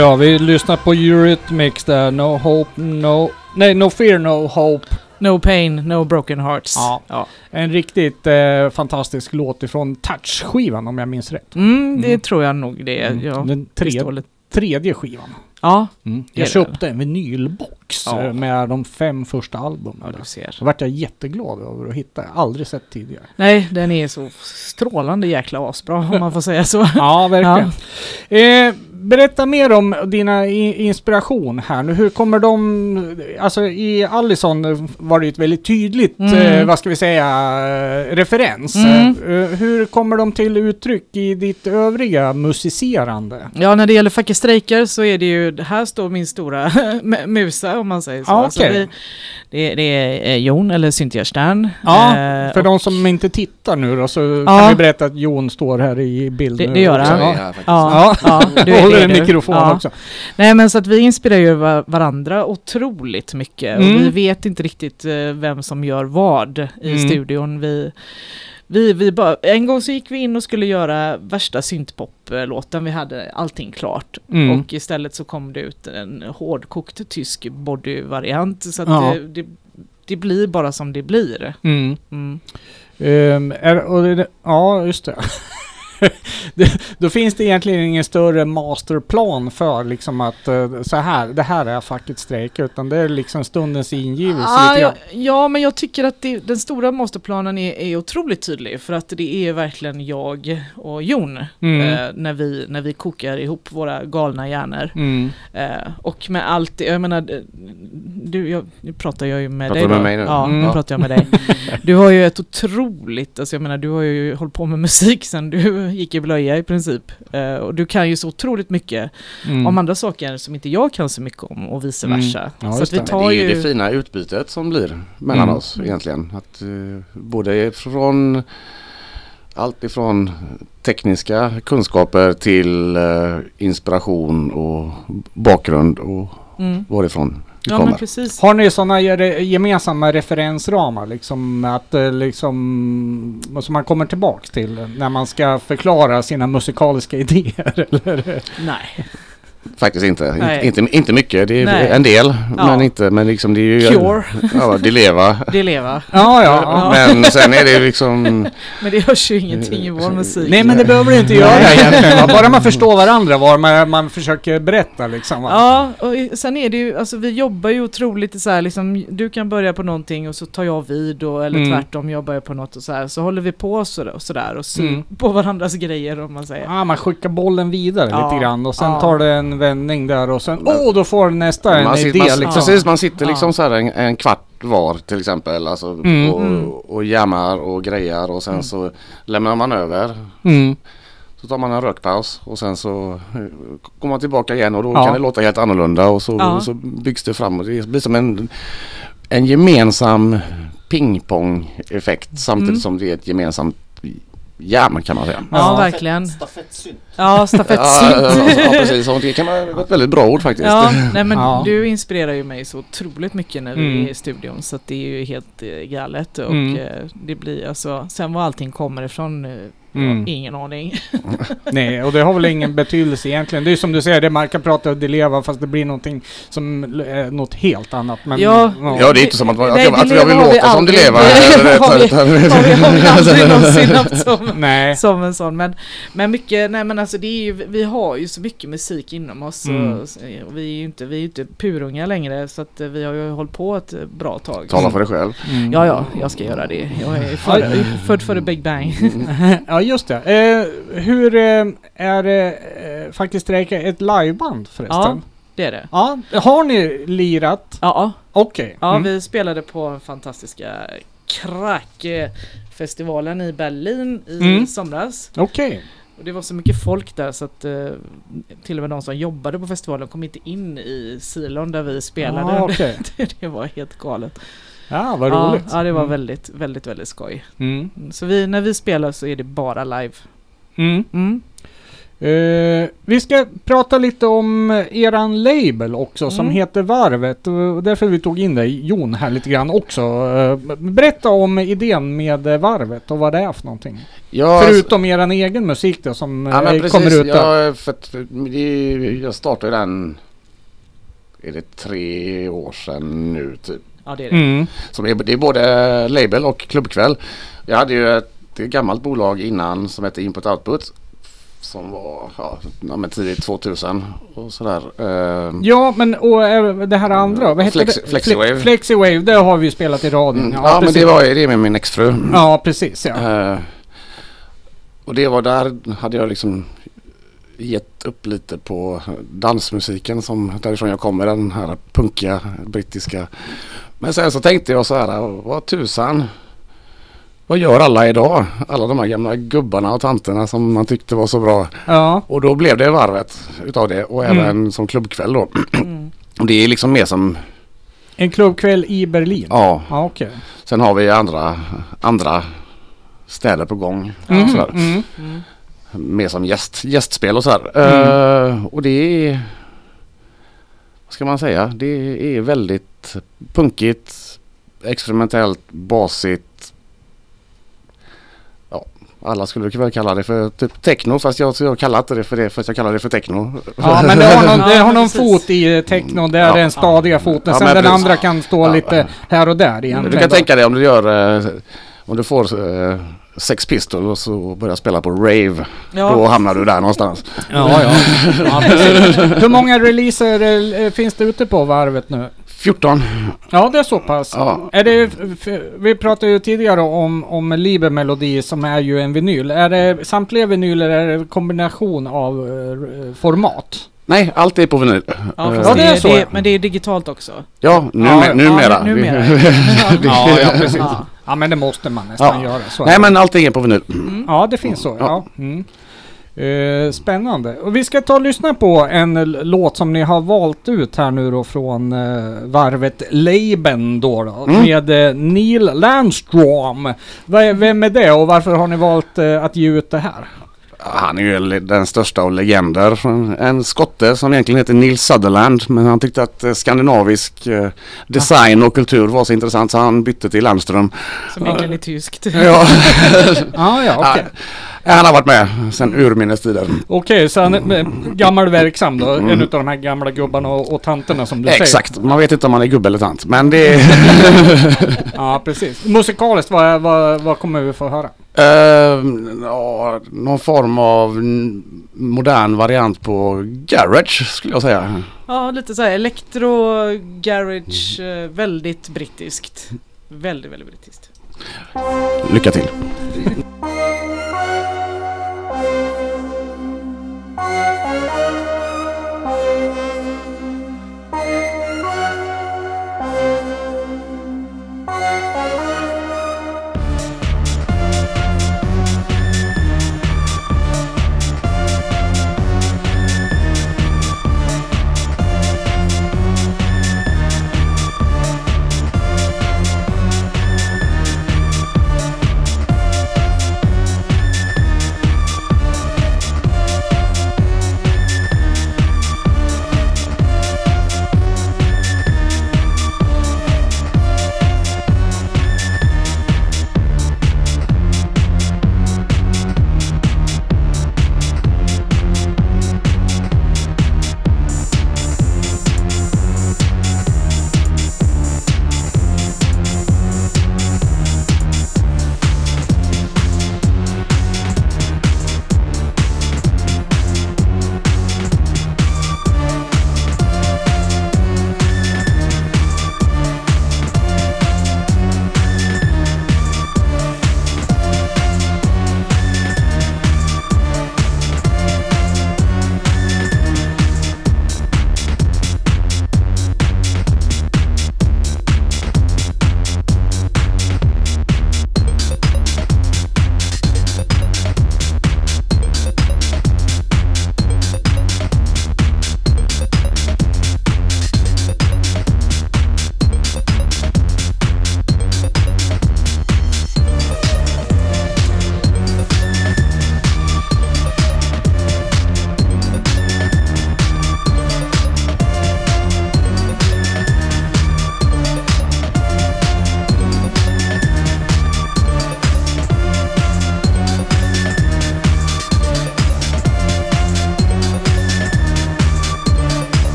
Ja, vi lyssnar på Eurythmics där. No hope, no... Nej, no fear, no hope.
No pain, no broken hearts.
Ja.
ja.
En riktigt eh, fantastisk låt ifrån Touch-skivan om jag minns rätt.
Mm, det
Mm.
tror jag nog det är.
Mm.
Ja,
Den tredje, tredje skivan.
Ja,
Mm. Jag
det
köpte en vinylbox
Ja.
eh, med de fem första albumen.
ja,
där.
du ser.
Då vart jag jätteglad över att hitta. Aldrig sett tidigare.
Nej, den är så strålande jäkla asbra om man får säga så. [LAUGHS]
Ja, verkligen. Eh, berätta mer om dina inspiration här nu. Hur kommer de... Alltså i Allison var det ju ett väldigt tydligt,
Mm.
eh, vad ska vi säga, eh, referens.
Mm.
Eh, hur kommer de till uttryck i ditt övriga musicerande?
Ja, när det gäller Facke strejker så är det ju, här står min stora [LAUGHS] mu- musa om man säger så.
Ja,
Alltså,
okej.
vi, det, det är Jon, eller Cynthia Stern.
Ja,
Eh,
För
och-
de som inte tittar nu då så
Ja.
kan vi berätta att Jon står här i bild
Det-
nu
det gör han.
Så är
Ja.
faktiskt.
Ja, ja, du [LAUGHS] är
Håller en mikrofon
Ja.
också.
Nej men så att vi inspirerar ju va- varandra otroligt mycket
Mm.
och vi vet inte riktigt eh, vem som gör vad i
Mm.
studion. Vi, vi, vi bara, en gång så gick vi in och skulle göra värsta syntpop-låten, vi hade allting klart.
Mm.
Och istället så kom det ut en hårdkokt tysk body-variant så
Ja.
det, det, det blir bara som det blir.
Mm.
Mm.
Ehm, är, och det, ja, just det. [LAUGHS] [LAUGHS] det. Då finns det egentligen ingen större masterplan för liksom att eh, så här, det här är facket strejk, utan det är liksom stundens ingivelse.
Ah, ja, ja, men jag tycker att det, den stora masterplanen är, är otroligt tydlig för att det är verkligen jag och Jon
Mm.
eh, när, vi, när vi kokar ihop våra galna hjärnor.
Mm.
Eh, och med allt det, jag menar, du, jag, nu pratar jag ju med
Pratar
dig
du med
då.
mig nu?
Ja,
Mm.
nu pratar jag med dig. [LAUGHS] Du har ju ett otroligt, alltså jag menar du har ju hållit på med musik sen du gick i blöja i princip. Eh, och du kan ju så otroligt mycket
Mm.
om andra saker som inte jag kan så mycket om och vice
Mm.
versa.
Ja,
så att vi
det.
Tar
det är ju det fina utbytet som blir mellan
Mm.
oss egentligen. Att, eh, både från allt ifrån tekniska kunskaper till eh, inspiration och bakgrund och
Mm.
varifrån
Ja
kommer.
men precis.
Har ni sådana gemensamma referensramar liksom att eh, liksom som man kommer tillbaks till när man ska förklara sina musikaliska [LAUGHS] idéer? Eller?
Nej.
Faktiskt inte.
Nej.
Inte, inte mycket. Det är
Nej.
en del.
Ja.
Men inte. Men liksom det är ju...
Cure,
Ja, det leva. [LAUGHS]
det leva.
Ja, ja. ja.
Men sen är det liksom... [LAUGHS]
Men det hörs ju ingenting i vår musik.
Nej men det behöver det inte göra egentligen. Bara man förstår [LAUGHS] varandra vad man, man försöker berätta liksom. va?
Ja, och sen är det ju, alltså vi jobbar ju otroligt så här liksom, du kan börja på någonting och så tar jag vid och, eller
Mm.
tvärtom, jag börjar på något och så här, så håller vi på så där och så där och syr
Mm.
på varandras grejer om man säger.
Ja, man skickar bollen vidare
Ja.
lite grann och sen
Ja.
tar det en vändning där och sen, åh, då får nästa en
man
idé
sitter, man,
liksom.
Precis, man sitter liksom
Ja.
så här en, en kvart var till exempel. Alltså,
Mm.
och,
Mm.
och jammar och grejer och sen
Mm.
så lämnar man över.
Mm.
Så tar man en rökpaus och sen så eh, kommer man tillbaka igen och då
Ja.
kan det låta helt annorlunda och så,
Ja.
så byggs det fram och det blir som en, en gemensam pingpong-effekt samtidigt
Mm.
som det är ett gemensamt jam kan man säga.
Ja,
Ja.
verkligen.
Stafettsynt.
Ja, stafettsynt.
ja, ja, precis. Det kan vara ett väldigt bra ord faktiskt.
Ja, [LAUGHS] nej men
Ja.
du inspirerar ju mig så otroligt mycket när vi
Mm.
är i studion så att det är ju helt eh, galet och
Mm.
eh, det blir alltså, sen var allting kommer ifrån,
Mm.
ingen aning. [LAUGHS]
Nej, och det har väl ingen betydelse egentligen. Det är som du säger, det man kan prata och leva fast det blir någonting som är något helt annat. Men,
Ja.
Ja, det är inte som att, att,
Nej,
jag, att jag vill
har vi
låta som det lever.
Det har vi- har vi, har vi aldrig någonsin haft som,
Nej.
som en sån. Men, men mycket, nej men alltså det är ju, vi har ju så mycket musik inom oss
Mm.
och, och vi är ju inte, vi är inte purunga längre så att eh, vi har ju hållit på ett eh, bra tag.
Tala för dig själv.
Mm.
Ja, ja, jag ska göra det. Jag är född,
Oj.
född före Big Bang. [LAUGHS]
ja, just det. Eh, hur eh, är eh, faktiskt strejka ett liveband förresten?
Det är det.
Ja. Har ni lirat?
Ja,
Okej.
ja
Mm.
vi spelade på fantastiska Krack-festivalen i Berlin i
Mm.
somras.
Okej.
Och det var så mycket folk där så att eh, till och med de som jobbade på festivalen kom inte in i silon där vi spelade.
Ah, okej. [LAUGHS]
det var helt galet.
Ja, vad
Ja,
roligt.
ja, det var
Mm.
väldigt, väldigt, väldigt skoj.
Mm.
Så vi, när vi spelar så är det bara live.
Mm.
Mm.
Eh, vi ska prata lite om eran label också som
Mm.
heter Varvet och därför vi tog in dig Jon här lite grann också. Eh, berätta om idén med Varvet och vad det är för någonting.
Ja,
Förutom eran egen musik då som
ja, men
eh,
precis.
kommer ut där.
Ja, för att, för det, jag startade den, är det tre år sedan nu typ.
Ja, det är det.
Mm.
Som är, det är både label och klubbkväll. Jag hade ju ett, ett gammalt bolag innan som hette Input Output. Som var ja, ja, men tidigt 2000 och sådär. Eh,
Ja men och eh, det här andra, vad heter
Flexi-
det?
Flexiwave.
Fle- Flexiwave, det har vi ju spelat i radion.
mm, ja, men
precis.
det var ju det med min exfru.
Ja precis ja.
Eh, och det var där hade jag liksom gett upp lite på dansmusiken som därifrån jag kommer, den här punkiga brittiska. Men sen så tänkte jag så här, vad tusan. Vad gör alla idag? Alla de här gamla gubbarna och tanterna som man tyckte var så bra.
Ja.
Och då blev det varvet utav det och
Mm.
även som klubbkväll då.
Mm. [CLEARS THROAT]
Det är liksom mer som,
En klubbkväll i Berlin.
ja.
Ja okej.
Sen har vi andra, andra städer på gång.
Mm, mm.
Mm.
Mer som gäst, gästspel och sådär.
Mm.
Eh, och det är, vad ska man säga, det är väldigt punkigt, experimentellt, basigt. Ja, alla skulle väl kalla det för typ techno fast jag, jag kallar inte det för det fast jag kallar det för techno.
Ja men det har någon, det
Ja,
har någon [LAUGHS] fot i eh, techno,
Ja.
är den stadiga foten.
Ja,
Sen
men
den
precis.
andra kan stå
Ja.
lite här och där
Du
egentligen.
kan tänka dig om du gör, eh, om du får eh, Sex Pistols och börjar spela på rave. Då
Ja,
hamnar du där någonstans.
Ja, ja. [LAUGHS] ja. Hur många releaser eh, finns det ute på varvet nu?
14.
Ja, det är så pass.
Ja.
Är det, vi pratade ju tidigare om, om Liber Melodi som är ju en vinyl. Är det samtliga vinyler är det en kombination av eh, format?
Nej, allt är på vinyl.
ja,
Eh,
Ja,
det,
det är så,
det, men det är digitalt också.
Ja, nu,
Ja,
numera.
ja, nu- numera.
Ja, ja [LAUGHS] precis.
Ja.
Men det måste man nästan
Ja.
göra. Så
Nej men allting är på vinyl.
Mm.
Ja, det finns så. Ja. Mm. Eh, spännande. Och vi ska ta och lyssna på en låt som ni har valt ut här nu då från eh, varvet Leiben då, då
Mm.
med eh, Neil Landstrom. Är- Vem är det och varför har ni valt att ge ut det här?
Han är ju den största av legender. En skotte som egentligen heter Neil Sutherland. Men han tyckte att eh, skandinavisk eh, design och kultur var så intressant så han bytte till Landström.
Som egentligen är tyskt.
Ja, [LAUGHS]
Ah, ja, okej.
Ja, han har varit med sedan urminnes tider.
Okej, så han är gammal verksam då?
Mm.
En av de här gamla gubbarna och, och tanterna som du säger?
Exakt, man vet inte om han är gubbe eller tant. Men det är [LAUGHS]
Ja, precis. Musikaliskt, vad, vad, vad kommer vi få höra?
eh, ja, någon form av modern variant på garage skulle jag säga.
Ja, lite så här elektro, garage, eh, väldigt brittiskt. Väldigt, väldigt brittiskt.
Lycka till. [LAUGHS]
Thank you.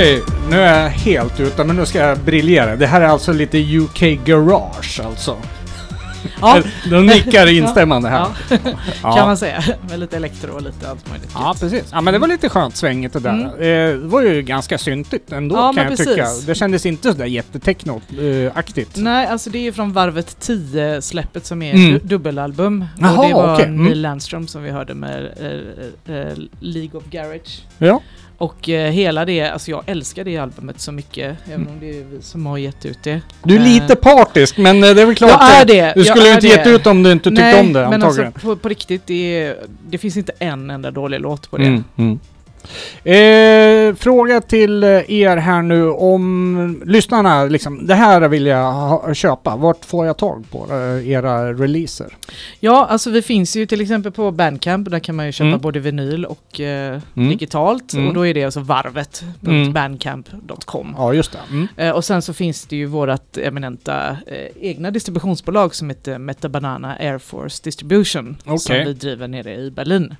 Okej, nu är jag helt ute, men nu ska jag briljera. Det här är alltså lite UK Garage alltså.
Ja,
De nickar [LAUGHS] instämmande här.
ja. [LAUGHS]
Ja.
kan man säga. Med lite elektro och lite allt möjligt.
Ja, precis. Ja, men det var lite skönt svängigt det där.
Mm.
Eh, det var ju ganska syntigt ändå
Ja,
kan jag
precis.
tycka. Det kändes inte sådär jättetechno-aktigt.
Nej, alltså det är ju från Varvet 10-släppet som är
Mm.
du- dubbelalbum.
Jaha,
och det var
okej. Mm.
Neil Landström som vi hörde med eh, eh, League of Garage.
Ja.
Och eh, hela det, alltså jag älskar det albumet så mycket, även om det är vi som har gett ut det.
Du är
Eh,
lite partisk, men eh, det är väl klart.
Jag är
det. Du skulle ju inte
det.
gett ut om du inte tyckte
Nej,
om det
men
antagligen.
alltså på, på riktigt, det, är, det finns inte en enda dålig låt på det.
Mm, mm. Eh, fråga till eh, er här nu om lyssnarna liksom, det här vill jag ha, köpa. Vart får jag tag på eh, era releaser?
Ja, alltså vi finns ju till exempel på Bandcamp, där kan man ju köpa
Mm.
både vinyl och eh,
Mm.
digitalt.
Mm.
Och då är det alltså varvet.bandcamp.com.
Ja, just det. Mm.
Eh, och sen så finns det ju vårat eminenta eh, egna distributionsbolag som heter Meta Banana Air Force Distribution. Som
Okej.
vi driver nere i Berlin.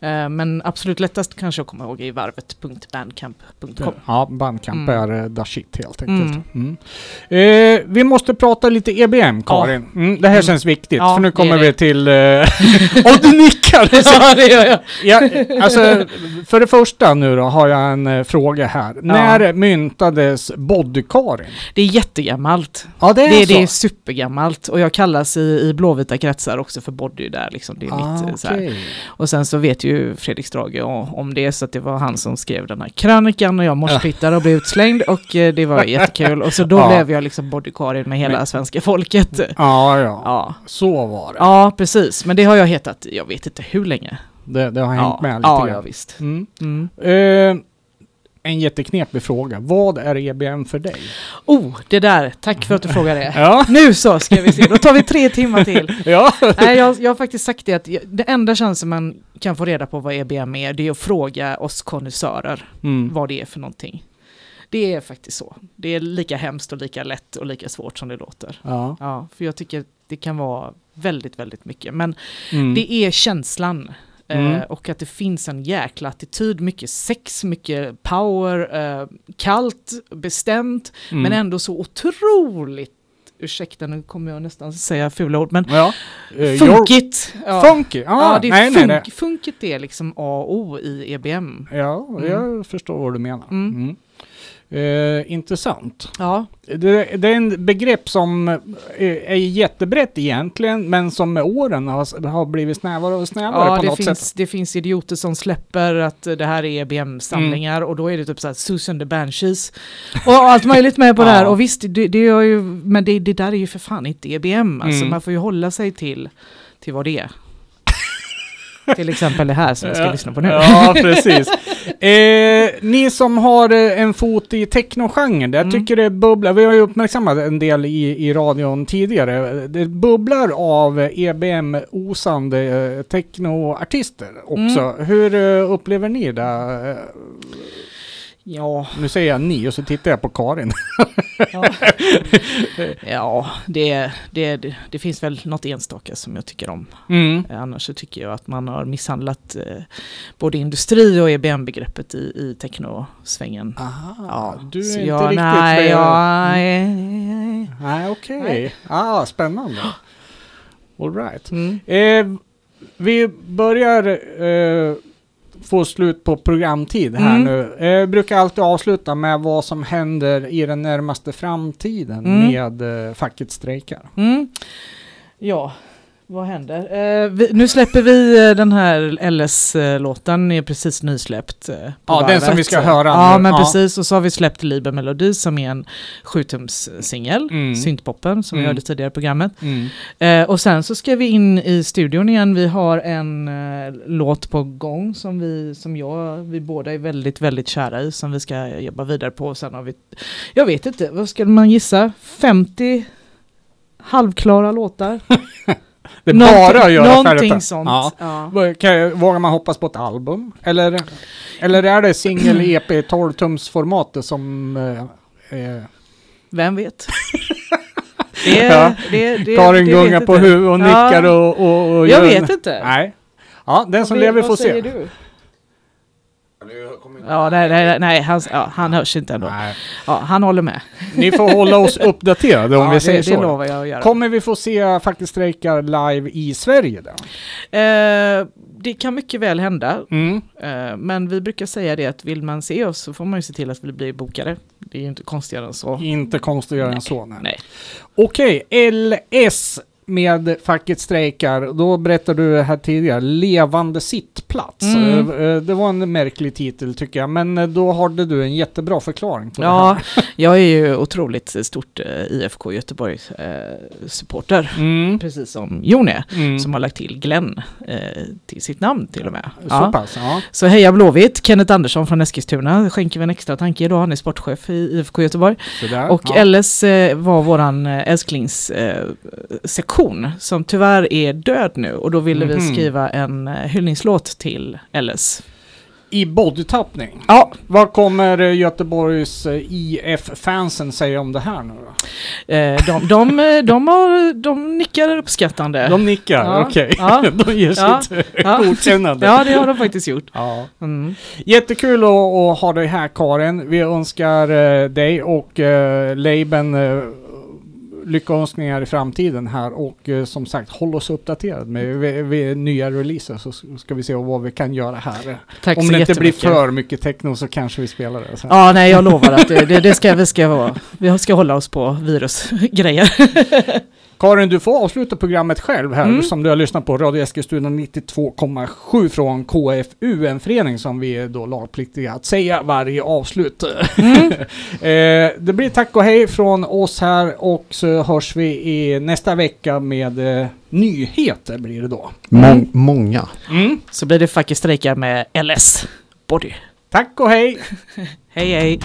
Mm.
Eh, men absolut lättast kanske att komma ihåg är varvet.bandcamp.com.
Ja, Bandcamp
Mm.
är the shit helt enkelt.
Mm.
Mm. Eh, vi måste prata lite EBM, Karin. Mm, det här
Mm.
känns viktigt,
Ja,
för nu kommer vi till... Eh, [LAUGHS] och du nickar!
ja, det gör jag.
Ja, alltså, för det första nu då har jag en eh, fråga här. När myntades Body-Karin?
Det är jättegammalt.
Ja, det är,
Det,
så.
det är supergammalt och jag kallas i, i blåvita kretsar också för body där liksom. Det är
ah,
mitt, eh, så här.
okej.
Och sen så vet ju Fredrik Strage om det så att det var han som skrev den här krönikan och jag morspittade och blev utslängd och eh, det var jättekul. Och så då [LAUGHS]
Ja.
blev jag liksom bodykarin med hela
Men-
svenska folket.
Ja, ja,
Ja.
Så var det.
ja, precis. Men det har jag hetat, jag vet inte hur länge.
Det, det har hängt
Ja,
med lite
ja,
grann.
ja visst.
Mm.
Mm.
Eh, en jätteknepig fråga. Vad är EBM för dig?
Oh, det där. Tack för att du frågade det. [LAUGHS]
Ja.
Nu så ska vi se, då tar vi tre timmar till. [LAUGHS]
ja.
Nej, jag, jag har faktiskt sagt det att det enda chansen man kan få reda på vad EBM är, det är att fråga oss konnässörer
Mm.
vad det är för någonting. Det är faktiskt så. Det är lika hemskt och lika lätt och lika svårt som det låter.
Ja.
Ja, för jag tycker det kan vara väldigt, väldigt mycket. Men
Mm.
det är känslan.
Mm.
Eh, och att det finns en jäkla attityd, mycket sex, mycket power, eh, kallt, bestämt,
Mm.
men ändå så otroligt, ursäkta nu kommer jag nästan säga fula ord, men
Ja. Eh,
funkigt. Ja.
Funky? Ah,
Ja, det är
nej, nej, nej.
funk, funket är liksom A och O i EBM.
Ja, jag förstår vad du menar.
Mm.
Mm. Eh, intressant.
Ja,
Det, det är en begrepp som eh, är jättebrett egentligen, men som med åren har, har blivit snävare och snävare
ja
på
det,
något
finns,
sätt.
det finns idioter som släpper att det här är EBM-samlingar
Mm.
och då är det typ såhär Susan the Banshees och allt möjligt med på det här.
Ja.
Och visst, det, det är ju, men det, det där är ju för fan inte EBM. Alltså
Mm.
man får ju hålla sig till, till vad det är. Till exempel det här som vi ska
Ja.
lyssna på nu.
Ja, precis. [LAUGHS] Eh, ni som har eh, en fot i technogenren, jag
Mm.
tycker det bubblar, vi har ju uppmärksammat en del i, i radion tidigare, det bubblar av EBM-osande eh, technoartister också.
Mm.
Hur eh, upplever ni det? Eh,
Ja,
Nu säger jag ni och så tittar jag på Karin.
ja. [LAUGHS] ja det, det, det, finns väl något enstaka som jag tycker om.
Mm.
Annars så tycker jag att man har misshandlat eh, både industri och EBM-begreppet i, i technosvängen.
Aha,
Ja,
du är
så
inte
jag,
riktigt...
Nej,
med-
ja, nej,
okej.
Nej.
Ah, spännande. [GASPS] All right.
Mm.
Eh, vi börjar eh, få slut på programtid här
Mm.
nu. Eh, brukar alltid avsluta med vad som händer i den närmaste framtiden
Mm.
med eh, facket strejkar.
Mm. Ja, vad händer? Eh, vi, nu släpper vi eh, den här LS-låten, är precis nysläppt. Eh, på
Ja, den som
varvet.
vi ska höra
Ja,
nu.
men
Ja.
precis. Och så har vi släppt Liber Melodi som är en sjutums-singel,
Mm.
syntpoppen som vi
Mm.
hörde tidigare i programmet.
Mm.
Eh, och sen så ska vi in i studion igen. Vi har en eh, låt på gång som vi, som jag, vi båda är väldigt, väldigt kära i, som vi ska jobba vidare på. Och sen har vi, jag vet inte, vad skulle man gissa? 50 halvklara låtar? [LAUGHS]
Det är
Någonting-
bara att göra
Någonting
färdigt.
sånt.
Ja.
Ja.
Kan, vågar man hoppas på ett album? Eller, eller är det singel [CLEARS THROAT] E EP 12-tumsformatet som... Eh, eh,
Vem vet? [LAUGHS] Det,
Ja.
det, det,
Karin
det
gungar
vet
på huvudet och
Ja.
nickar och, och, och
Jag
gör
vet inte.
Nej. Ja, den som
Vad-
lever
vad
får
säger
se.
Du? Ja, nej, nej, nej han, ja, han hörs inte ändå.
Nej.
Ja, han håller med.
Ni får hålla oss [LAUGHS] uppdaterade om
ja,
vi säger
det,
så.
det lovar jag att göra.
Kommer vi få se faktiskt strejkar live i Sverige då?
Eh, det kan mycket väl hända.
Mm.
Eh, men vi brukar säga det att vill man se oss så får man ju se till att vi blir bokade. Det är ju inte konstigare än så.
Inte konstigare än så. Nej.
Nej.
Okej, LS med facket strejkar. Då berättar du här tidigare, levande sittplats.
Mm.
Eh, eh, Det var en märklig titel tycker jag, men eh, då hade du en jättebra förklaring på det
Ja,
här. [LAUGHS]
jag är ju otroligt stort IFK Göteborg supporter.
Mm.
Precis som Jon är,
Mm.
som har lagt till Glenn till sitt namn till och med.
Så
Ja.
pass, ja.
Så heja Blåvitt, Kenneth Andersson från Eskilstuna skänker vi en extra tanke idag, han är sportchef i IFK Göteborg.
Sådär.
Och
ja.
LS var våran älsklingssektion sektion, som tyvärr är död nu och då ville vi
Mhm.
skriva en eh, hyllningslåt till LS.
I bodytappning.
Ja,
Vad kommer eh, Göteborgs eh, IF-fansen säga om det här nu då?
eh, de, de, de, har, de nickar uppskattande.
De nickar,
Ja.
okej.
Ja. [LAUGHS]
De ger
Ja.
sitt
Ja.
godkännande.
Ja, det har de faktiskt gjort.
Ja.
Mm.
Jättekul att, att ha dig här Karin. Vi önskar eh, dig och eh, Leiben lyckönskningar i framtiden här och eh, som sagt håll oss uppdaterade med, med nya releaser så ska vi se vad vi kan göra här.
Tack
Om
så
det inte blir för mycket techno så kanske vi spelar det. sen.
Ja, nej, jag lovar att det, det, det ska vi ska vara. Vi ska hålla oss på virusgrejer. [LAUGHS]
Karin, du får avsluta programmet själv här
Mm.
som du har lyssnat på Radio Eskilstuna 92,7 från KFU, en förening som vi är då lagpliktiga att säga varje avslut.
Mm. [LAUGHS]
eh, det blir tack och hej från oss här och så hörs vi i nästa vecka med eh, nyheter blir det då.
Mång, många.
Mm.
Så blir det faktiskt strejkar med LS Body.
Tack och hej! [LAUGHS]
Hej hej!